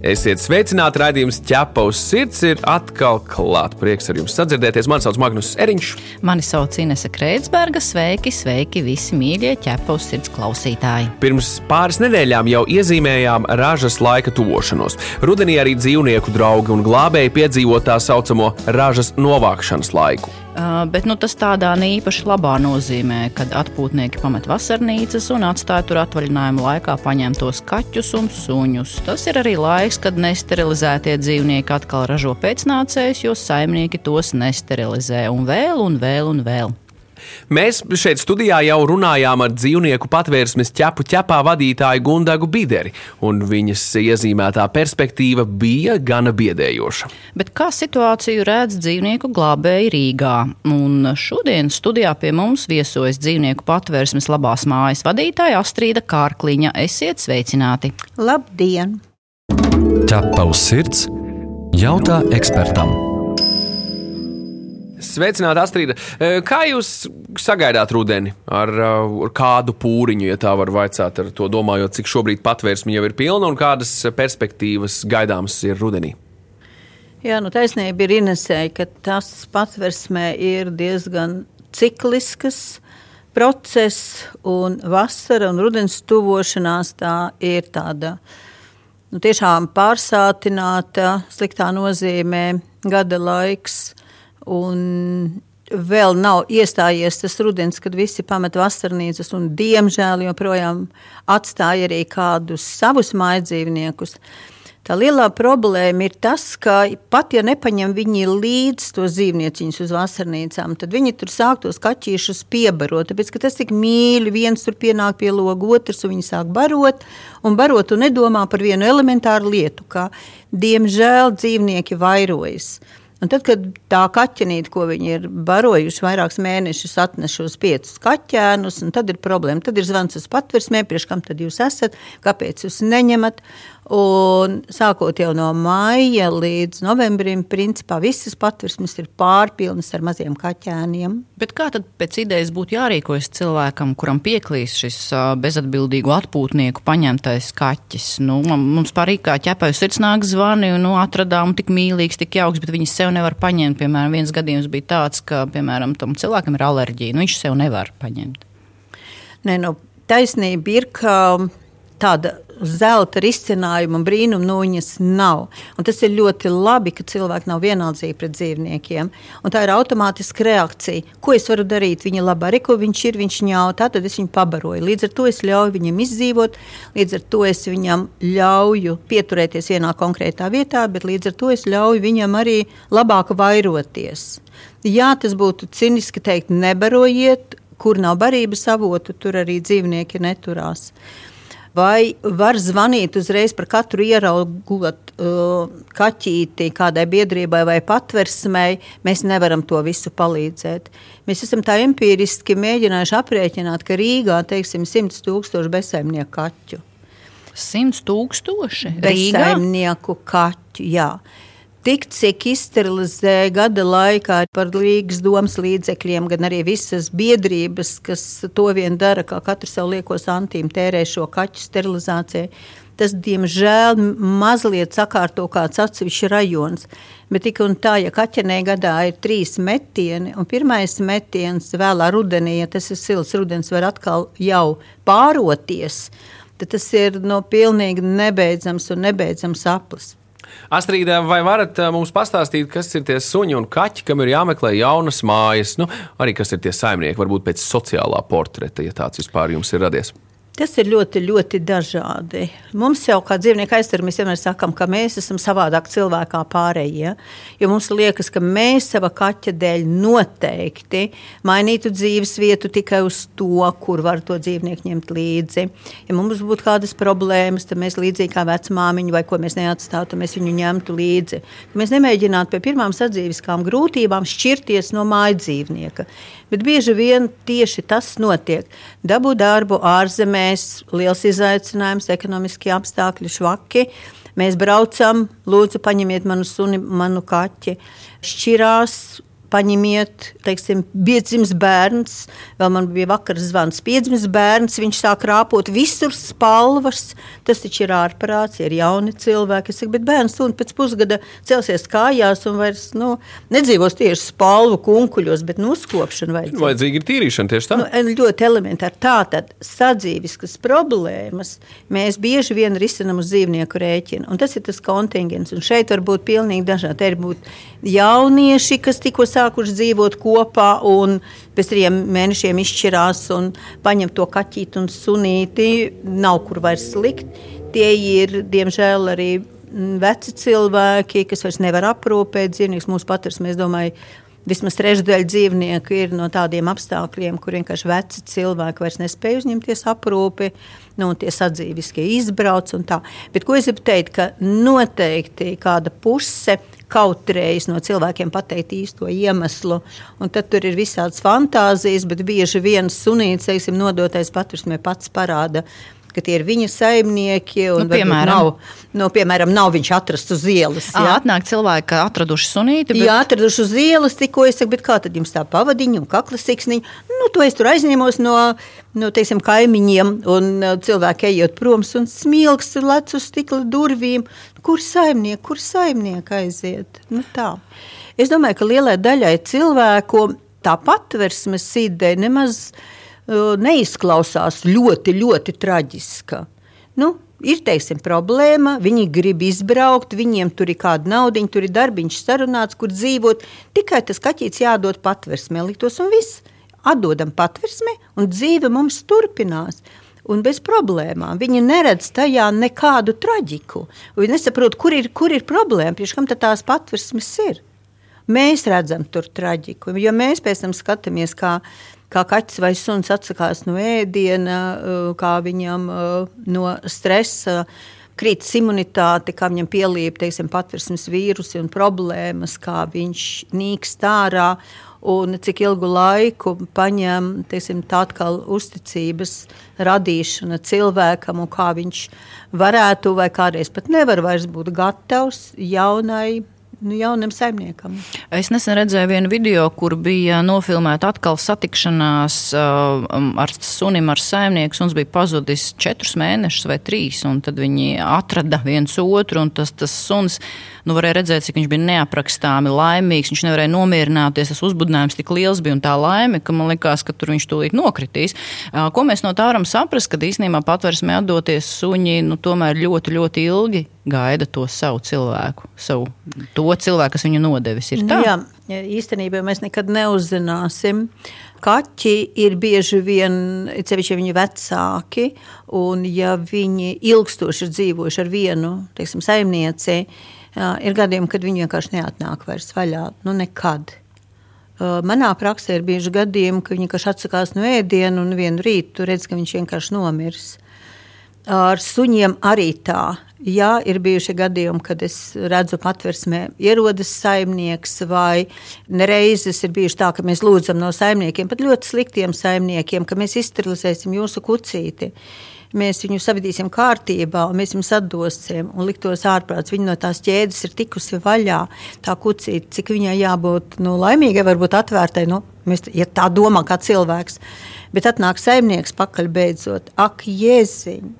Esiet sveicināti, raidījums ķepa uz sirds ir atkal klāts. Prieks ar jums sadzirdēties. Mani sauc Magnus Eriņš. Mani sauc Inese Kreitsberga. Sveiki, sveiki visi mīļie ķepa uz sirds klausītāji. Pirms pāris nedēļām jau iezīmējām ražas laika tuvošanos. Rudenī arī dzīvnieku draugi un glābēji piedzīvo tā saucamo ražas novākšanas laiku. Bet nu, tas tādā īpaši labā nozīmē, kad atpūtnieki pamet vasarnīcas un atstāja tur atvaļinājuma laikā paņemtos kaķus un suņus. Tas ir arī laiks, kad nesterilizētie dzīvnieki atkal ražo pēcnācējus, jo saimnieki tos nesterilizē un vēl un vēl un vēl. Mēs šeit studijā jau runājām ar dzīvnieku patvērsmes ķepu ķepā vadītāju Gundagu Bideri, un viņas iezīmētā perspektīva bija gana biedējoša. Bet kā situāciju redz dzīvnieku glābēji Rīgā? Un šodien studijā pie mums viesojas dzīvnieku patvērsmes labās mājas vadītāja Astrīda Kārkliņa. Esiet sveicināti! Labdien! Ķepa uz sirds jautā ekspertam! Sveicināti, Astrīda. Kā jūs sagaidāt rudeni? Ar, ar kādu pūriņu, ja tā var vaicāt, ar to domājot, cik šobrīd patvērsme jau ir pilna un kādas perspektīvas gaidāmas ir rudenī? Jā, nu taisnība ir Inesēja, ka tas patversmē ir diezgan ciklisks process, un vasara un rudens tuvošanās tā ir tāda nu, tiešām pārsātināta, sliktā nozīmē gada laiks. Un vēl nav iestājies tas rudens, kad visi pamet vasarnīcas un, diemžēl, joprojām atstāja arī kādus savus mājdzīvniekus. Tā lielā problēma ir tas, ka pat ja nepaņem viņi līdzi tos dzīvnieciņus uz vasarnīcām, tad viņi tur sāk tos kaķīšus piebarot. Tāpēc, ka tas tik mīļi, viens tur pienāk pie loga, otrs, un viņi sāk barot, un barot un nedomā par vienu elementāru lietu, ka, diemžēl, dzīvnieki vairojas. Un tad, kad tā kaķenīte, ko viņi ir barojuši vairākus mēnešus, atnes šos piecus kaķēnus, tad ir problēma. Tad ir zvans uz patversmēm, priekš kam tad jūs esat, kāpēc jūs neņemat. Un sākot jau no maija līdz novembrim, principā visas patversmes ir pārpilnas ar maziem kaķēniem. Bet kā tad pēc idejas būtu jārīkojas cilvēkam, kuram pieklīs šis bezatbildīgu atpūtnieku paņemtais kaķis? Nu, mums pārīgi kā ķepai sirds nāk zvani, un nu, atradām tik mīlīgs, tik jauks, bet viņi sev nevar paņemt. Piemēram, viens gadījums bija tāds, ka, piemēram, tam cilvēkam ir alerģija, nu viņš sev nevar paņemt. Nē, nu, taisnība ir, ka tāda zelta risinājuma un brīnuma nūjas nav. Un tas ir ļoti labi, ka cilvēki nav vienaldzīgi pret dzīvniekiem. Un tā ir automātiska reakcija. Ko es varu darīt? Viņa labā arī, ko viņš ir, viņš ņauj, tad es viņu pabaroju. Līdz ar to es ļauju viņam izdzīvot, līdz ar to es viņam ļauju pieturēties vienā konkrētā vietā, bet līdz ar to es ļauju viņam arī labāk vairoties. Jā, tas būtu ciniski teikt, nebarojiet, kur nav barības avotu, tur arī dzīvnieki neturās vai var zvanīt uzreiz par katru ieraugot uh, kaķīti kādai biedrībai vai patversmei, mēs nevaram to visu palīdzēt. Mēs esam tā empiriski mēģinājuši aprēķināt, ka Rīgā teiksim 100 tūkstoši bezsaimnieku kaķu. 100 tūkstoši bezsaimnieku kaķu, jā tik cik izsterilizēja gada laikā par Rīgas domas līdzekļiem, gan arī visas biedrības, kas to vien dara, kā katru savu lieko santīmu tērē šo kaķu sterilizācijai. Tas, diemžēl, mazliet sakārto kāds atsevišķs rajons. Bet tik un tā, ja kaķenē gadā ir trīs metieni, un pirmais metiens vēlā rudenī, ja tas ir silts rudens, var atkal jau pāroties, tad tas ir no pilnīgi nebeidzams un nebeidzams aplis. Astrīda, vai varat eh, mums pastāstīt, kas ir tie suņi un kaķi, kam ir jāmeklē jaunas mājas? Nu, arī kas ir tie saimnieki, varbūt pēc sociālā portreta, ja tāds vispār jums ir radies. Tas ir ļoti, ļoti dažādi. Mums jau kā dzīvnieku aizsardzība, mēs vienmēr sakām, ka mēs esam savādāk cilvēkā pārējie. Jo mums liekas, ka mēs sava kaķa dēļ noteikti mainītu dzīves vietu tikai uz to, kur var to dzīvnieku ņemt līdzi. Ja mums būtu kādas problēmas, tad mēs līdzīgi kā vecmāmiņu vai ko mēs neatstātu, mēs viņu ņemtu līdzi. Mēs nemēģinātu pie pirmām sadzīviskām grūtībām šķirties no māja dzīvnieka. Bet bieži vien tieši tas notiek. Dabu darbu ārzemēs, liels izaicinājums, ekonomiskie apstākļi, švaki. Mēs braucam, lūdzu, paņemiet manu suni, manu kaķi. Šķirās, paņemiet, teiksim, piedzimis bērns, vēl man bija vakar zvans, piedzimis bērns, viņš sāk rāpot visur spalvas, tas taču ir ārprāts, ir jauni cilvēki, es saku, bet bērns un pēc pusgada celsies kājās un vairs, nu, nedzīvos tieši spalvu kunkuļos, bet uzkopšana vajadzīga. Vajadzīga ir tīrīšana tieši tā. Nu, ļoti elementāri. Tātad sadzīviskas problēmas mēs bieži vien risinam uz dzīvnieku rēķina, un tas ir tas kontingents, un šeit var būt pilnīgi dažādi. Te ir būt jaunieši, kas tikko sāk sākuši dzīvot kopā un pēc trim mēnešiem izšķirās un paņem to kaķīti un sunīti. Nav kur vairs likt. Tie ir, diemžēl, arī veci cilvēki, kas vairs nevar aprūpēt dzīvniekus. Mūsu patversmē, es domāju, vismaz trešdaļa dzīvnieku ir no tādiem apstākļiem, kur vienkārši veci cilvēki vairs nespēj uzņemties aprūpi. Nu, tie sadzīviskie izbrauc un tā. Bet ko es gribu teikt, ka noteikti kāda puse kautrējas no cilvēkiem pateikt īsto iemeslu. Un tad tur ir visādas fantāzijas, bet bieži viens sunīts, teiksim, nodotais patversmē pats parāda ka tie ir viņa saimnieki. Nu, piemēram, nav, nu, piemēram, nav viņš atrasts uz ielas. Jā, atnāk cilvēki, ka atraduši sunīti. Bet... Jā, atraduši uz ielas, tikko es saku, bet kā tad jums tā pavadiņa un kakla siksniņa? Nu, to es tur aizņemos no, no teiksim, kaimiņiem, un uh, cilvēki ejot prom, un smilks lec uz stikla durvīm. Kur saimnieki, kur saimnieki aiziet? Nu, tā. Es domāju, ka lielai daļai cilvēku tā patversmes ideja nemaz nav neizklausās ļoti, ļoti traģiska. Nu, ir teiksim, problēma, viņi grib izbraukt, viņiem tur ir kāda nauda, tur ir darbiņš sarunāts, kur dzīvot. Tikai tas kaķis jādod patversmē, liktos un viss. Atdodam patversmē, un dzīve mums turpinās. Un bez problēmām. Viņi neredz tajā nekādu traģiku. Viņi nesaprot, kur ir, kur ir problēma, pie kam tās patversmes ir. Mēs redzam tur traģiku, jo mēs pēc tam skatāmies, kā kā kaķis vai suns atsakās no ēdiena, uh, kā viņam uh, no stresa krītas imunitāte, kā viņam pielīp teiksim, patversmes vīrusi un problēmas, kā viņš nīkst ārā. Un cik ilgu laiku paņem teiksim, tā atkal uzticības radīšana cilvēkam, un kā viņš varētu vai kādreiz pat nevar vairs būt gatavs jaunai nu, jaunam saimniekam. Es nesen redzēju vienu video, kur bija nofilmēta atkal satikšanās um, ar sunim, ar saimnieku. Suns bija pazudis četrus mēnešus vai trīs, un tad viņi atrada viens otru, un tas, tas suns nu, varēja redzēt, cik viņš bija neaprakstāmi laimīgs. Viņš nevarēja nomierināties. Tas uzbudinājums tik liels bija un tā laime, ka man likās, ka tur viņš tūlīt nokritīs. Ko mēs no tā varam saprast, kad īstenībā patversmē atdoties suņi nu, tomēr ļoti, ļoti ilgi gaida to savu cilvēku, savu to cilvēku, kas viņu nodevis. Ir tā? Jā, īstenībā mēs nekad neuzzināsim. Kaķi ir bieži vien, cevišķi viņi vecāki, un ja viņi ilgstoši ir dzīvojuši ar vienu, teiksim, saimnieci, ir gadiem, kad viņi vienkārši neatnāk vairs vaļā. Nu, nekad. Manā praksē ir bieži gadījumi, ka viņi vienkārši atsakās no ēdiena un vienu rītu redz, ka viņš vienkārši nomirs. Ar suņiem arī tā. Jā, ir bijuši gadījumi, kad es redzu, ka patversmē ierodas saimnieks, vai reizes ir bijuši tā, ka mēs lūdzam no saimniekiem, pat ļoti sliktiem saimniekiem, ka mēs izsterilizēsim jūsu kucīti. Uh, mēs viņu savadīsim kārtībā, un mēs viņus atdosim un liktos ārprāts. Viņa no tās ķēdes ir tikusi vaļā. Tā kucīte, cik viņai jābūt nu, laimīgai, varbūt atvērtai, nu, mēs, ja tā domā kā cilvēks. Bet atnāk saimnieks pakaļ beidzot, ak, jēziņ!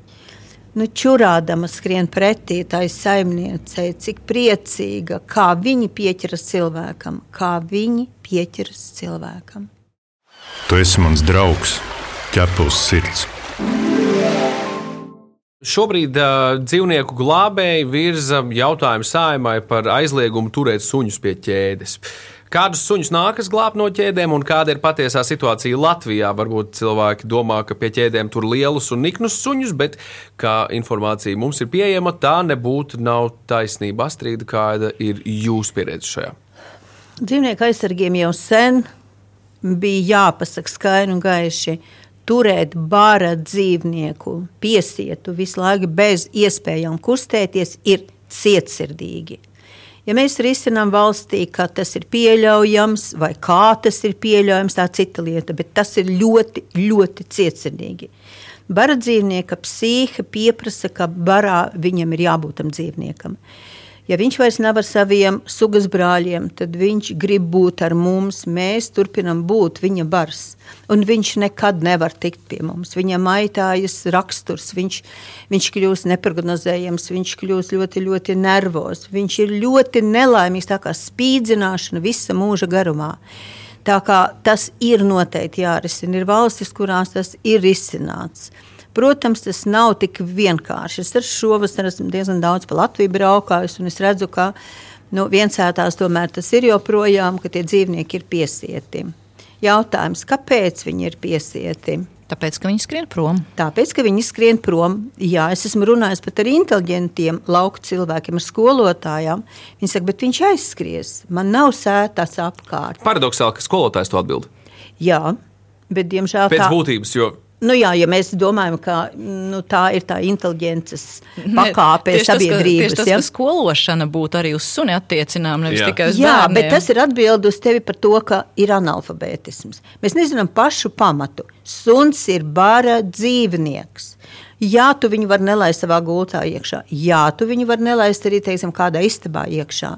Nu, čurādama skrien pretī tai saimniecei, cik priecīga, kā viņi pieķeras cilvēkam, kā viņi pieķeras cilvēkam. Tu esi mans draugs, ķepus sirds. Šobrīd uh, dzīvnieku glābēji virza jautājumu saimai par aizliegumu turēt suņus pie ķēdes. Kādus suņus nākas glābt no ķēdēm, un kāda ir patiesā situācija Latvijā? Varbūt cilvēki domā, ka pie ķēdēm tur lielus un niknus suņus, bet kā informācija mums ir pieejama, tā nebūtu nav taisnība. Astrīda, kāda ir jūsu pieredze šajā? Dzīvnieku aizsargiem jau sen bija jāpasaka skaidri un gaiši. Turēt bara dzīvnieku, piesietu visu laiku bez iespējām kustēties, ir cietsirdīgi. Ja mēs risinām valstī, ka tas ir pieļaujams, vai kā tas ir pieļaujams, tā cita lieta, bet tas ir ļoti, ļoti cietsirdīgi. Bara dzīvnieka psīhe pieprasa, ka barā viņam ir jābūt tam dzīvniekam. Ja viņš vairs nav ar saviem sugas brāļiem, tad viņš grib būt ar mums. Mēs turpinām būt viņa bars. Un viņš nekad nevar tikt pie mums. Viņam aitājas raksturs, viņš, viņš kļūst neprognozējams, viņš kļūst ļoti, ļoti nervos. Viņš ir ļoti nelaimīgs, tā kā spīdzināšana visa mūža garumā. Tā kā tas ir noteikti jārisina. Ir valstis, kurās tas ir risināts. Protams, tas nav tik vienkārši. Es ar šovasar esmu diezgan daudz pa Latviju braukājis, un es redzu, ka nu, viensētās tomēr tas ir joprojām, ka tie dzīvnieki ir piesieti. Jautājums, kāpēc viņi ir piesieti? Tāpēc, ka viņi skrien prom. Tāpēc, ka viņi skrien prom. Jā, es esmu runājis pat ar inteliģentiem lauku cilvēkiem, ar skolotājiem. Viņi saka, bet viņš aizskries. Man nav sētas apkārt. Paradoxāli, ka skolotājs to atbild. Jā, bet diemžēl Pēc tā... būtības, jo Nu jā, ja mēs domājam, ka nu, tā ir tā inteliģences pakāpe sabiedrības. Tas, ka, ja? tas, ka skološana būtu arī uz suni attiecinām, nevis jā. tikai uz jā, bērniem. bet tas ir atbildi uz tevi par to, ka ir analfabētisms. Mēs nezinām pašu pamatu. Suns ir bara dzīvnieks. Jā, tu viņu vari nelaist savā gultā iekšā. Jā, tu viņu vari nelaist arī teiksim, kādā istabā iekšā.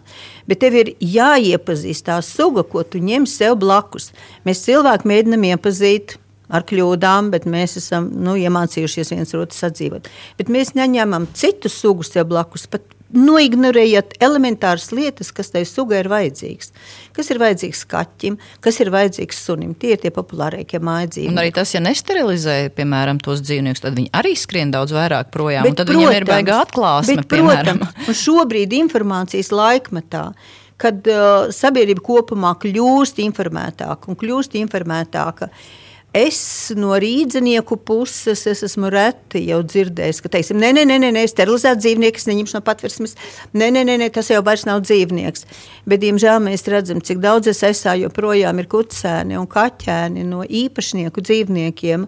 Bet tev ir jāiepazīst tā suga, ko tu ņem sev blakus. Mēs cilvēki mēģinām iepazīt ar kļūdām, bet mēs esam nu, iemācījušies viens otru sadzīvot. Bet mēs neņemam citu sugu sev blakus. Pat noignorējot elementāras lietas, kas tai sugai ir vajadzīgs. Kas ir vajadzīgs kaķim, kas ir vajadzīgs sunim. Tie ir tie populārākie mājas dzīvnieki. Un arī tas, ja nesterilizē, piemēram, tos dzīvniekus, tad viņi arī skrien daudz vairāk projām. Bet, tad protams, viņiem ir baigā atklāsme, bet, piemēram. Protams, šobrīd informācijas laikmetā kad uh, sabiedrība kopumā kļūst informētāka un kļūst informētāka. Uh, Es no rīznieku puses es esmu reti jau dzirdējis, ka, teiksim, nē, nē, nē, nē sterilizēt dzīvnieku, neņemšu no patversmes, nē, nē, nē, nē, tas jau vairs nav dzīvnieks. Bet, diemžēl, mēs redzam, cik daudz es esā joprojām ir kucēni un kaķēni no īpašnieku dzīvniekiem.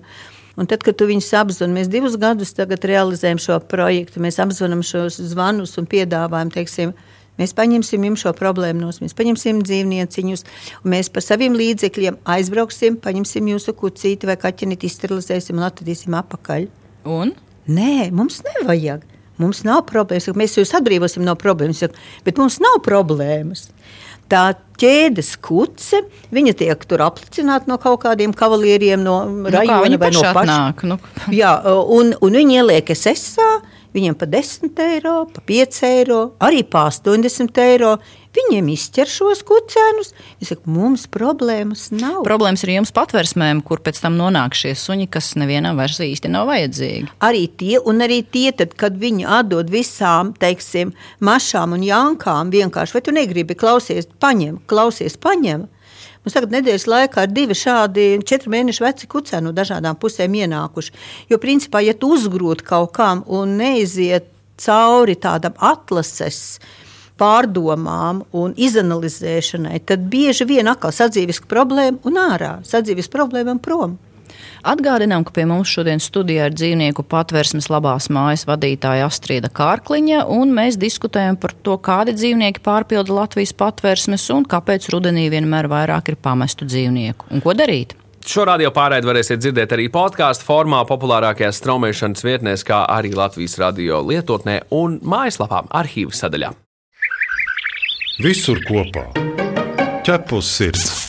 Un tad, kad viņus apzvanām, mēs divus gadus realizējam šo projektu, mēs apzvanām šos zvanus un piedāvājam, teiksim, Mēs paņemsim jums šo problēmu no mums, paņemsim dzīvnieciņus, un mēs par saviem līdzekļiem aizbrauksim, paņemsim jūsu kucīti vai kaķenīti, izsterilizēsim un atradīsim apakaļ. Un? Nē, mums nevajag. Mums nav problēmas. Mēs jūs atbrīvosim no problēmas, bet mums nav problēmas. Tā ķēdes kuce, viņa tiek tur aplicināta no kaut kādiem kavalieriem, no nu, rajona vai no paša. Nu. Jā, un, un viņi ieliek SSA viņiem pa 10 eiro, pa 5 eiro, arī pa 80 eiro. Viņiem izķer šos kucēnus. Es saku, mums problēmas nav. Problēmas ir jums patversmēm, kur pēc tam nonāk šie suņi, kas nevienam vairs īsti nav vajadzīgi. Arī tie, un arī tie, tad, kad viņi atdod visām, teiksim, mašām un jankām, vienkārši, vai tu negribi klausies, paņem, klausies, paņem. Mums tagad nedēļas laikā ir divi šādi četru mēnešu veci kucēni no dažādām pusēm ienākuši. Jo, principā, ja tu uzgrūti kaut kam un neiziet cauri tādam atlases pārdomām un izanalizēšanai, tad bieži vien atkal sadzīves problēma un ārā, sadzīves problēma un prom. Atgādinām, ka pie mums šodien studijā ir dzīvnieku patvērsmes labās mājas vadītāja Astrīda Kārkliņa, un mēs diskutējam par to, kādi dzīvnieki pārpilda Latvijas patvērsmes un kāpēc rudenī vienmēr vairāk ir pamestu dzīvnieku. Un ko darīt? Šo radio pārraidi varēsiet dzirdēt arī podkāstu formā, populārākajās straumēšanas vietnēs, kā arī Latvijas radio lietotnē un mājaslapā arhīvu sadaļā. Visur kopā - ķepus sirds!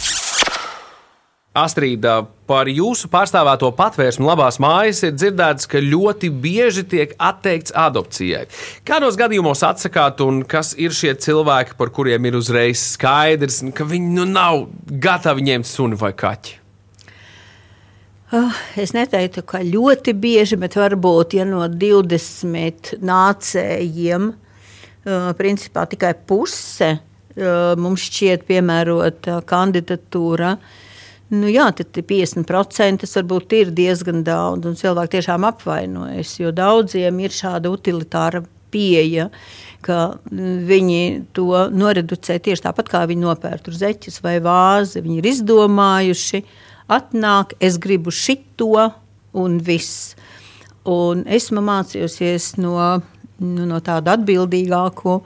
Astrīda, par jūsu pārstāvēto patvērsmu labās mājas ir dzirdēts, ka ļoti bieži tiek atteikts adopcijai. Kādos gadījumos atsakāt, un kas ir šie cilvēki, par kuriem ir uzreiz skaidrs, ka viņi nu nav gatavi ņemt suni vai kaķi? Oh, es neteiktu, ka ļoti bieži, bet varbūt ja no 20 nācējiem, uh, principā tikai puse uh, mums šķiet piemērota kandidatūra. Nu, jā, tad 50% varbūt ir diezgan daudz, un cilvēki tiešām apvainojas, jo daudziem ir šāda utilitāra pieeja, ka viņi to noreducē tieši tāpat, kā viņi nopērta uz zeķes vai vāzi. Viņi ir izdomājuši, atnāk, es gribu šito un viss. Un esmu mācījusies no, nu, no tādu atbildīgāku uh,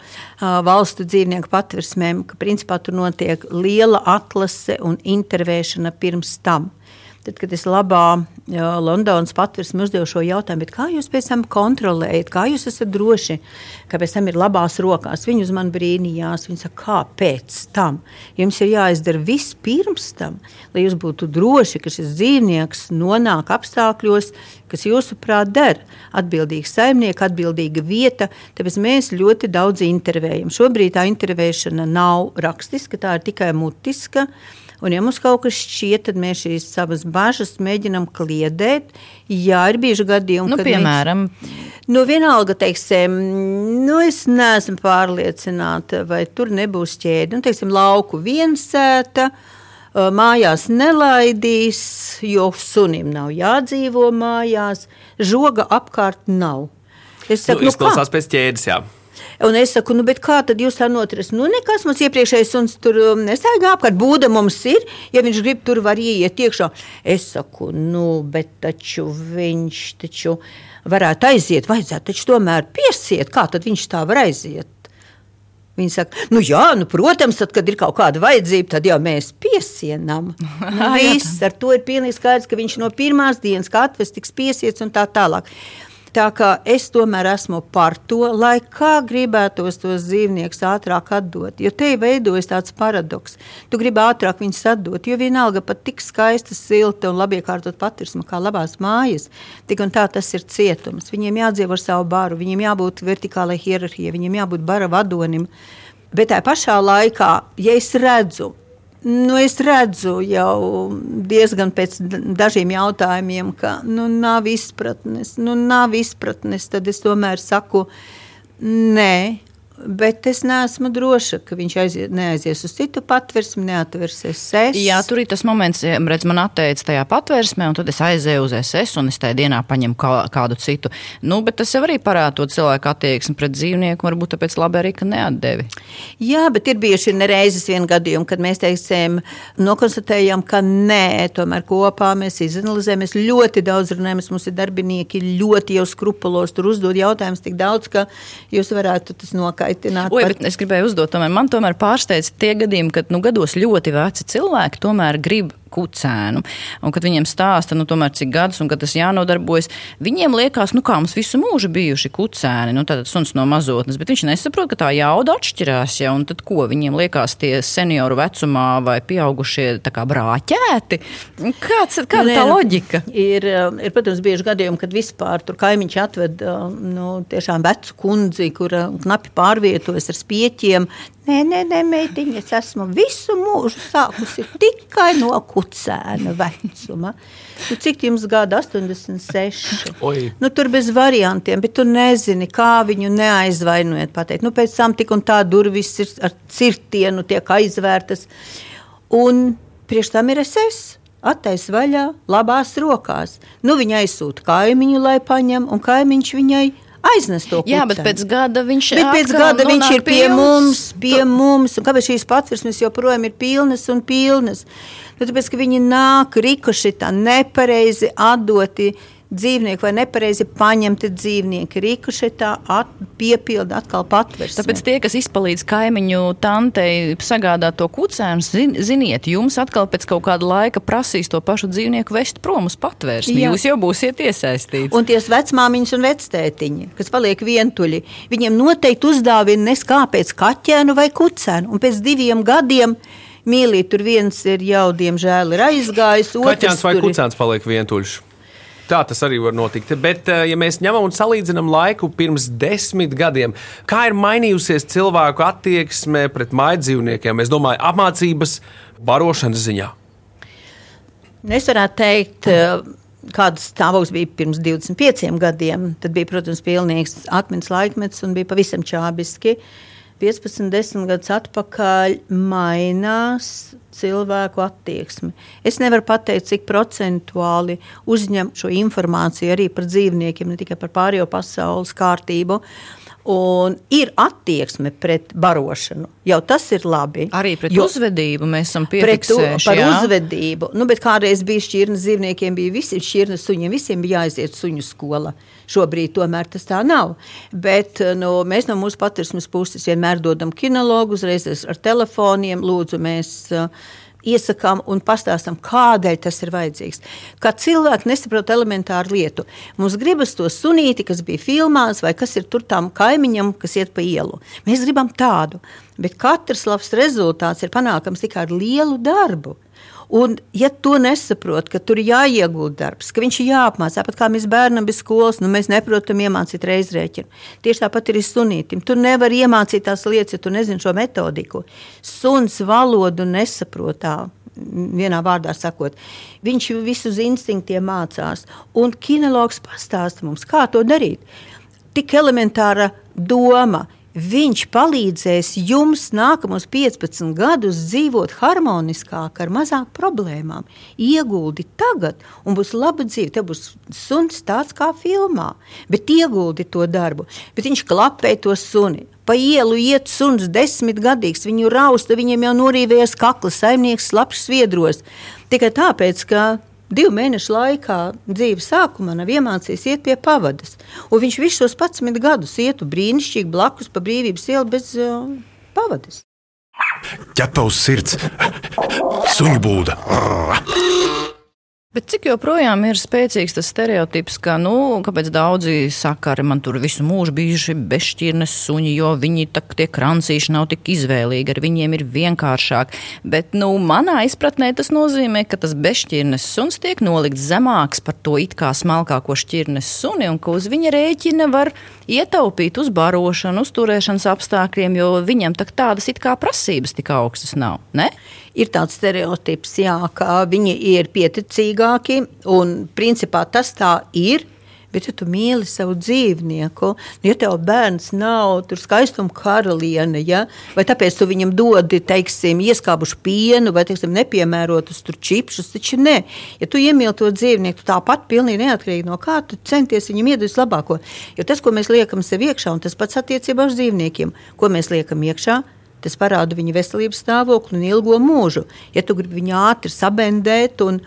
valstu dzīvnieku patversmēm, ka principā tur notiek liela atlase un intervēšana pirms tam. Tad, kad es labā Londonas patversmē uzdevu šo jautājumu, kā jūs pēc tam kontrolējat, kā jūs esat droši, ka pēc tam ir labās rokās, viņi uz mani brīnījās. Viņi saka, kāpēc tam? Jums ir jāizdara viss pirms tam, lai jūs būtu droši, ka šis dzīvnieks nonāk apstākļos, kas jūsuprāt der. Atbildīgs saimnieks, atbildīga vieta, tāpēc mēs ļoti daudz intervējam. Šobrīd tā intervēšana nav rakstiska, tā ir tikai mutiska. Un, ja mums kaut kas šķiet, tad mēs šīs savas bažas mēģinām kliedēt. Jā, ir bijuši gadījumi, nu, kad piemēram. Mēs, nu, vienalga, teiksim, nu, es neesmu pārliecināta, vai tur nebūs ķēde. Nu, teiksim, lauku viensēta, mājās nelaidīs, jo sunim nav jādzīvo mājās, žoga apkārt nav. Es saku, nu, izklausās nu, pēc ķēdes, jā. Un es saku, nu, kā tad jūs tā notrast? Nu, nekas mums iepriekšējais suns tur um, nestaigā apkārt. Būda mums ir, ja viņš grib, tur var ieiet iekšā. Es saku, nu, bet taču viņš taču varētu aiziet, vajadzētu taču tomēr piesiet. Kā tad viņš tā var aiziet? Viņi saka, nu jā, nu, protams, tad, kad ir kaut kāda vajadzība, tad jau mēs piesienam. Viss ar to ir pilnīgi skaidrs, ka viņš no pirmās dienas, kad atvests, tiks piesiets un tā tālāk. Tā kā es tomēr esmu par to, lai kā gribētos tos dzīvniekus ātrāk atdot. Jo te veidojas tāds paradoks. Tu gribi ātrāk viņus atdot, jo vienalga pat tik skaista, silta un labi iekārtot patirsma kā labās mājas. Tik un tā tas ir cietums. Viņiem jādzīvo ar savu baru, viņiem jābūt vertikālai hierarhijai, viņiem jābūt bara vadonim. Bet tajā pašā laikā, ja es redzu, Nu, es redzu jau diezgan pēc dažiem jautājumiem, ka nu, nav izpratnes. Nu, nav izpratnes tad es tomēr saku, nē, Bet es neesmu droša, ka viņš aizies, neaizies uz citu patvērsmi, neatversies SS. Jā, tur ir tas moments, redz, man atteica tajā patvērsmē, un tad es aizēju uz SS, un es tajā dienā paņemu kā, kādu citu. Nu, bet tas jau arī parāda to cilvēku attieksmi pret dzīvnieku, varbūt tāpēc labi arī, ka neatdevi. Jā, bet ir bijuši nereizes vien gadījumi, kad mēs, teiksim, nokonstatējam, ka nē, tomēr kopā mēs izanalizējam, mēs ļoti daudz runājam, mums ir darbinieki ļoti jau skrupulos, tur uzdod jautājumus tik daudz, ka jūs varētu tas nokāpt uzaicināt. Oi, par... Es gribēju uzdot, tomēr man tomēr pārsteidz tie gadījumi, kad nu, gados ļoti veci cilvēki tomēr grib kucēnu. Un, kad viņiem stāsta, nu, tomēr, cik gadus un kad tas jānodarbojas, viņiem liekas, nu, kā mums visu mūžu bijuši kucēni, nu, tātad suns no mazotnes, bet viņš nesaprot, ka tā jauda atšķirās, ja, un tad ko viņiem liekas tie senioru vecumā vai pieaugušie tā kā brāķēti? Kāds, kāda Nē, tā nu, loģika? Ir, um, ir, protams, bieži gadījumi, kad vispār tur kaimiņš atved um, nu, tiešām vecu kundzi, kur knapi pārvietojas ar spieķiem, Nē, nē, nē meitiņa, es esmu visu mūžu sākusi tikai no kucēna vecuma. Nu, cik jums gada? 86. Oi. Nu, tur bez variantiem, bet tu nezini, kā viņu neaizvainojot. Pateikt. Nu, pēc tam tik un tā durvis ir ar cirtienu tiek aizvērtas. Un priekš tam ir SS attaisa vaļā, labās rokās. Nu, viņa aizsūta kaimiņu, lai paņem, un kaimiņš viņai aiznes to kucēnu. Jā, bet pēc gada viņš, bet pēc gada viņš ir pie mums, pie mums. Un kāpēc šīs patversmes joprojām ir pilnas un pilnas? Nu, tāpēc, ka viņi nāk rikuši tā nepareizi atdoti dzīvnieki vai nepareizi paņemti dzīvnieki. Rīkušetā at, piepilda atkal patversmi. Tāpēc tie, kas izpalīdz kaimiņu tantei sagādāt to kucēnu, zin, ziniet, jums atkal pēc kaut kāda laika prasīs to pašu dzīvnieku vest prom uz patvērsmi. Jā. Jūs jau būsiet iesaistīti. Un tie vecmāmiņas un vectētiņi, kas paliek vientuļi, viņiem noteikti uzdāvina neskāpēc kaķēnu vai kucēnu. Un pēc diviem gadiem mīlīt, tur viens ir jau, diemžēl, ir aizgājis. Kaķēns vai kucēns paliek vientuļš? Tā tas arī var notikt. Bet, eh, ja mēs ņemam un salīdzinām laiku pirms desmit gadiem, kā ir mainījusies cilvēku attieksme pret maidzīvniekiem, es domāju, apmācības, barošanas ziņā? Es varētu teikt, eh, kāds stāvoklis bija pirms 25 gadiem, tad bija, protams, pilnīgs akmens laikmets un bija pavisam čābiski. 15, 10 gadus atpakaļ mainās cilvēku attieksme. Es nevaru pateikt, cik procentuāli uzņem šo informāciju arī par dzīvniekiem, ne tikai par pārējo pasaules kārtību. Un ir attieksme pret barošanu. Jau tas ir labi. Arī pret jo, uzvedību mēs esam piefiksējuši. Par jā? uzvedību. Nu, bet kādreiz bija šķirnes dzīvniekiem, bija visi šķirnes suņiem, visiem bija jāiziet suņu skola. Šobrīd tomēr tas tā nav. Bet nu, mēs no mūsu patversmes puses vienmēr dodam kinologu, uzreiz ar telefoniem, lūdzu, mēs uh, iesakām un pastāstām, kādēļ tas ir vajadzīgs. Kā cilvēki nesaprot elementāru lietu. Mums gribas to sunīti, kas bija filmās, vai kas ir tur tam kaimiņam, kas iet pa ielu. Mēs gribam tādu, bet katrs labs rezultāts ir panākams tikai ar lielu darbu. Un, ja to nesaprot, ka tur ir jāiegūt darbs, ka viņš ir jāapmācās, tāpat kā mēs bērnam bez skolas, nu mēs neprotam iemācīt reizrēķinu. Tieši tāpat ir sunītam. Tu nevari iemācīt tās lietas, ja tu nezini šo metodiku. Suns valodu nesaprotā vienā vārdā sakot. Viņš visu uz instinktiem mācās. Un kinologs pastāsta mums, kā to darīt. Tik elementāra doma Viņš palīdzēs jums nākamos 15 gadus dzīvot harmoniskāk, ar mazāk problēmām. Ieguldi tagad, un būs laba dzīve. Tev būs suns tāds kā filmā, bet ieguldi to darbu. Bet viņš klapē to suni. Pa ielu iet suns desmit gadīgs, viņu rausta, viņiem jau norīvējas kakls, saimnieks slapjš sviedros. Tikai tāpēc, ka divu mēnešu laikā dzīves sākumā nav iemācījies iet pie pavadas. Un viņš visus šos 11 gadus ietu brīnišķīgi blakus pa brīvības ielu bez uh, pavadas. Ķepa uz sirds, suņu būda. Bet cik joprojām ir spēcīgs tas stereotips, ka, nu, kāpēc daudzi saka, ka man tur visu mūžu bijuši bezšķirnes suņi, jo viņi tak, tie krancīši nav tik izvēlīgi, ar viņiem ir vienkāršāk. Bet, nu, manā izpratnē tas nozīmē, ka tas bezšķirnes suns tiek nolikts zemāks par to it kā smalkāko šķirnes suni, un ka uz viņa rēķina var ietaupīt uz barošanu, uz turēšanas apstākļiem, jo viņam tak tādas it kā prasības tik augstas nav. Ne? Ir tāds stereotips, jā, ka viņi ir pieticīgāki, un principā tas tā ir. Bet, ja tu mīli savu dzīvnieku, ja tev bērns nav skaistuma karaliene, ja, vai tāpēc tu viņam dodi, teiksim, ieskābušu pienu vai, teiksim, nepiemērotus tur čipšus, taču nē. Ja tu iemīli to dzīvnieku, tāpat pilnīgi neatkarīgi no kā tu centies viņam iedot vislabāko. Jo tas, ko mēs liekam sev iekšā, un tas pats attiecībā uz dzīvniekiem, ko mēs liekam iekšā, Tas parāda viņa veselības stāvokli un ilgo mūžu. Ja tu gribi viņu ātri sabendēt un,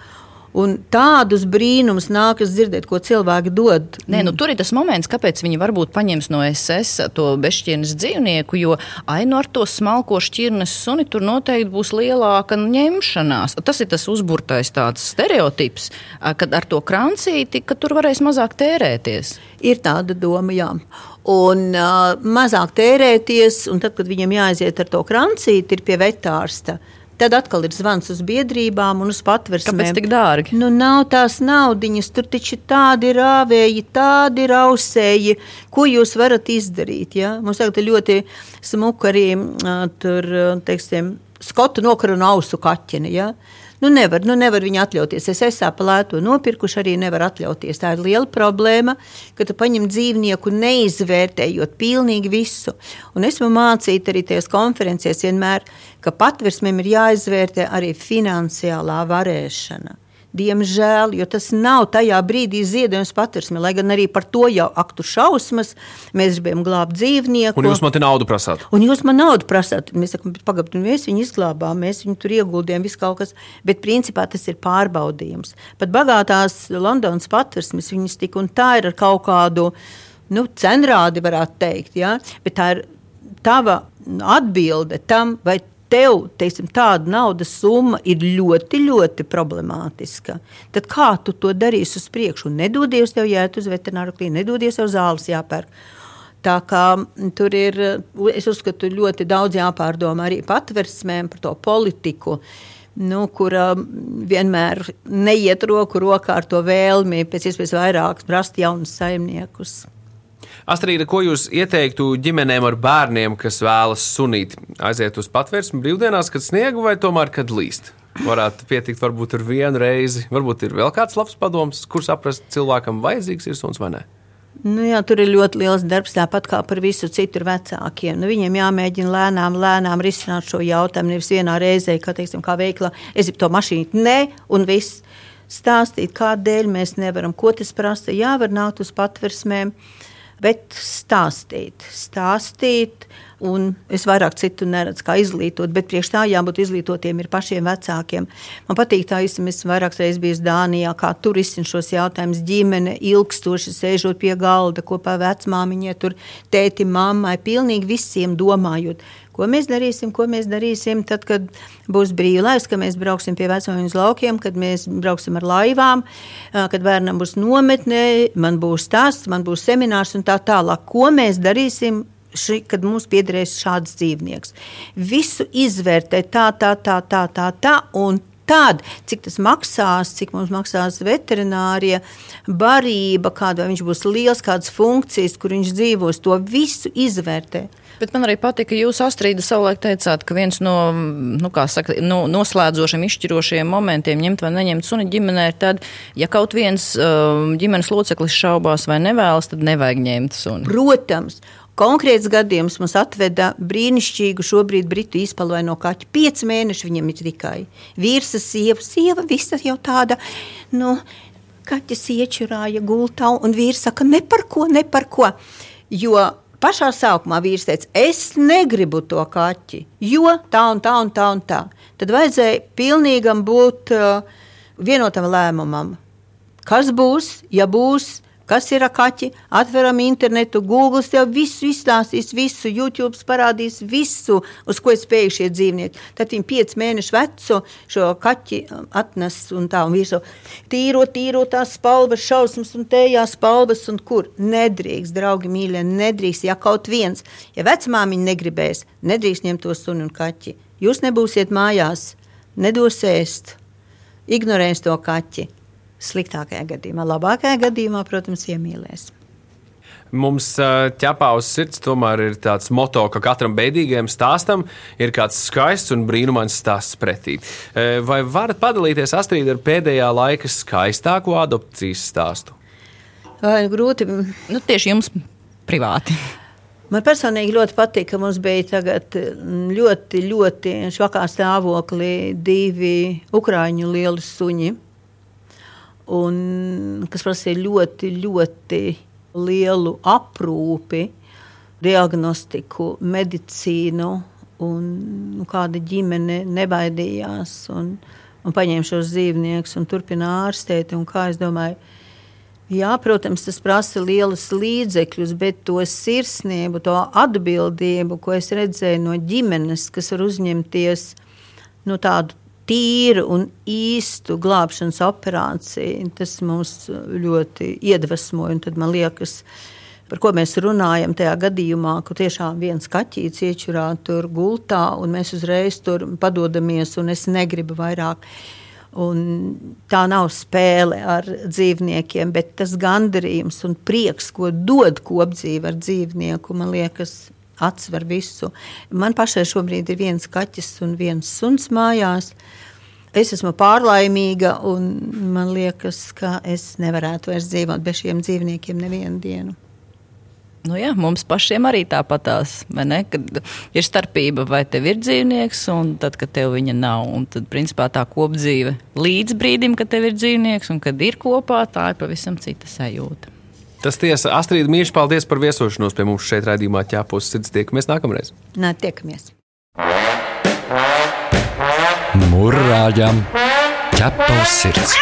Un tādus brīnumus nākas dzirdēt, ko cilvēki dod. Nē, nu, tur ir tas moments, kāpēc viņi varbūt paņems no SS to bezšķirnes dzīvnieku, jo ainu ar to smalko šķirnes suni tur noteikti būs lielāka ņemšanās. Tas ir tas uzburtais tāds stereotips, kad ar to krancīti, ka tur varēs mazāk tērēties. Ir tāda doma, jā. Un uh, mazāk tērēties, un tad, kad viņam jāaiziet ar to krancīti, ir pie vetārsta. Tad atkal ir zvans uz biedrībām un uz patversmēm. Kāpēc tik dārgi? Nu, nav tās naudiņas, tur taču tādi rāvēji, tādi rausēji. Ko jūs varat izdarīt? Ja? Mums tagad ļoti smuka arī tur, teiksim, skotu nokarunu ausu kaķeni. Ja? Nu, nevar, nu, nevar viņi atļauties. Es esmu pa lēto nopirkuši, arī nevar atļauties. Tā ir liela problēma, ka tu paņem dzīvnieku neizvērtējot pilnīgi visu. Un esmu mācīta arī tajās konferencēs vienmēr, ka patversmēm ir jāizvērtē arī finansiālā varēšana. Diemžēl, jo tas nav tajā brīdī ziedojums patversme, lai gan arī par to jau aktu šausmas, mēs gribējām glābt dzīvnieku. Un jūs man te naudu prasāt? Un jūs man naudu prasāt. Mēs sakām, pagaidiet, mēs viņu izglābām, mēs viņu tur ieguldījām, viss kaut kas, bet principā tas ir pārbaudījums. Pat bagātās Londonas patversmes, viņas tik un tā ir ar kaut kādu, nu, cenrādi varētu teikt, ja? bet tā ir tava atbilde tam, vai tev teiksim, tāda naudas summa ir ļoti, ļoti problemātiska, tad kā tu to darīsi uz priekšu? Nedodies tev jāiet uz veterināru klīniku, nedodies jau zāles jāpērk. Tā kā tur ir, es uzskatu, ļoti daudz jāpārdomā arī patversmēm par to politiku. Nu, kura vienmēr neiet roku rokā ar to vēlmi pēc iespējas vairāk rast jaunus saimniekus. Astrīda, ko jūs ieteiktu ģimenēm ar bērniem, kas vēlas sunīt, aiziet uz patvērsmu brīvdienās, kad sniegu vai tomēr, kad līst? varētu pietikt varbūt ar vienu reizi. Varbūt ir vēl kāds labs padoms, kur saprast cilvēkam vajadzīgs ir suns vai nē. Nu jā, tur ir ļoti liels darbs, tāpat kā par visu citu vecākiem. Nu, viņiem jāmēģina lēnām, lēnām risināt šo jautājumu. Nevis vienā reizē, kā, teiksim, kā veiklā, es gribu to mašīnu, nē, un viss. Stāstīt, kādēļ mēs nevaram, ko tas prasa. Jā, var nākt uz patversmēm, bet stāstīt, stāstīt Un es vairāk citu neredzu, kā izglītot, bet priekš tā jābūt izglītotiem ir pašiem vecākiem. Man patīk tā, ka es vairākas reizes biju Dānijā, kā tur izsina šos jautājumus. Ģimene ilgstoši sēžot pie galda kopā vecmāmiņai, tur tēti, mammai, pilnīgi visiem domājot. Ko mēs darīsim, ko mēs darīsim tad, kad būs brīvlaiks, kad mēs brauksim pie vecumiem uz laukiem, kad mēs brauksim ar laivām, kad bērnam būs nometnē, man būs tas, man būs seminārs un tā tālāk. Ko mēs darīsim ši, kad mums piederēs šāds dzīvnieks. Visu izvērtēt tā, tā, tā, tā, tā, tā un tad, cik tas maksās, cik mums maksās veterinārija, barība, kāda viņš būs liels, kādas funkcijas, kur viņš dzīvos, to visu izvērtē. Bet man arī patika, ka jūs, Astrīda, savulaik teicāt, ka viens no nu, saka, no, noslēdzošiem, izšķirošiem momentiem, ņemt vai neņemt suni ģimenē, ir tad, ja kaut viens uh, ģimenes loceklis šaubās vai nevēlas, tad nevajag ņemt suni. Protams. Konkrēts gadījums mums atveda brīnišķīgu šobrīd britu izpalvaino kaķu. Pieci mēneši viņam ir tikai. Vīrs, sieva, sieva, visa jau tāda, nu, kaķis iečurāja gultā, un vīrs saka, ne par ko, ne par ko. Jo pašā sākumā vīrs teica, es negribu to kaķi, jo tā un tā un tā un tā. Tad vajadzēja pilnīgam būt uh, vienotam lēmumam. Kas būs, ja būs kas ir kaķi, atveram internetu, Google jau visu izstāstīs, visu YouTube parādīs, visu, uz ko spēj šie dzīvnieki. Tad viņi pieci mēnešu vecu šo kaķi um, atnes un tā un visu tīro, tīro tās spalvas, šausmas un tējās spalvas un kur. Nedrīkst, draugi mīļie, nedrīkst, ja kaut viens, ja vecmāmiņa negribēs, nedrīkst ņemt to suni un kaķi. Jūs nebūsiet mājās, nedos ēst, ignorēs to kaķi sliktākajā gadījumā. Labākajā gadījumā, protams, iemīlēs. Mums ķepā uz sirds tomēr ir tāds moto, ka katram beidīgajam stāstam ir kāds skaists un brīnumains stāsts pretī. Vai varat padalīties Astrid ar pēdējā laika skaistāko adopcijas stāstu? Vai grūti? Nu, tieši jums privāti. Man personīgi ļoti patīk, ka mums bija ļoti, ļoti švakā stāvoklī divi ukrāņu lieli suņi un kas prasīja ļoti, ļoti lielu aprūpi, diagnostiku, medicīnu. Un, nu, kāda ģimene nebaidījās un, un paņēma šos dzīvniekus un turpina ārstēt. Un kā es domāju, jā, protams, tas prasa lielas līdzekļus, bet to sirsnību, to atbildību, ko es redzēju no ģimenes, kas var uzņemties nu, tādu tīru un īstu glābšanas operāciju. Tas mums ļoti iedvesmoja. Man liekas, par ko mēs runājam tajā gadījumā, ka tiešām viens kaķis iečurā tur gultā, un mēs uzreiz tur padodamies, un es negribu vairāk. Un tā nav spēle ar dzīvniekiem, bet tas gandarījums un prieks, ko dod kopdzīve ar dzīvnieku, man liekas, atsver visu. Man pašai šobrīd ir viens kaķis un viens suns mājās. Es esmu pārlaimīga, un man liekas, ka es nevarētu vairs dzīvot bez šiem dzīvniekiem nevienu dienu. Nu jā, mums pašiem arī tāpatās, kad ir starpība, vai tev ir dzīvnieks, un tad, kad tev viņa nav. Un tad, principā, tā kopdzīve līdz brīdim, kad tev ir dzīvnieks, un kad ir kopā, tā ir pavisam cita sajūta. Tas tiesa, Astrid, mīļš, paldies par viesošanos pie mums šeit, raidījumā ķēpos sirds. Tiekamies nākamreiz. Nē, tiekamies. Murrājam, ķēpos sirds.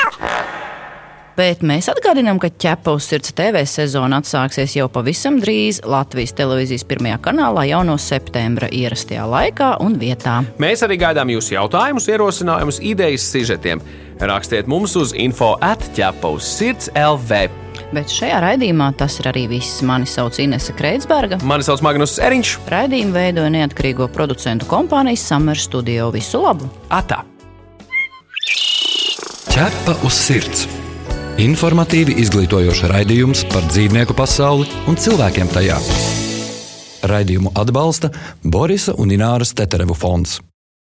Bet mēs atgādinām, ka ķepavas sirds TV sezona atsāksies jau pavisam drīz Latvijas televīzijas pirmajā kanālā jau no septembra ierastajā laikā un vietā. Mēs arī gaidām jūsu jautājumus, ierosinājumus, idejas, sižetiem. Rakstiet mums uz info atķepavas sirds LV. Bet šajā raidījumā tas ir arī viss. Mani sauc Inese Kreitsberga. Mani sauc Magnus Eriņš. Raidījumu veidoja neatkarīgo producentu kompānijas Summer Studio. Visu labu! Atā! Ķepa uz sirds! Informatīvi izglītojošs raidījums par dzīvnieku pasauli un cilvēkiem tajā. Raidījumu atbalsta Borisa un Ināras Teterevu fonds.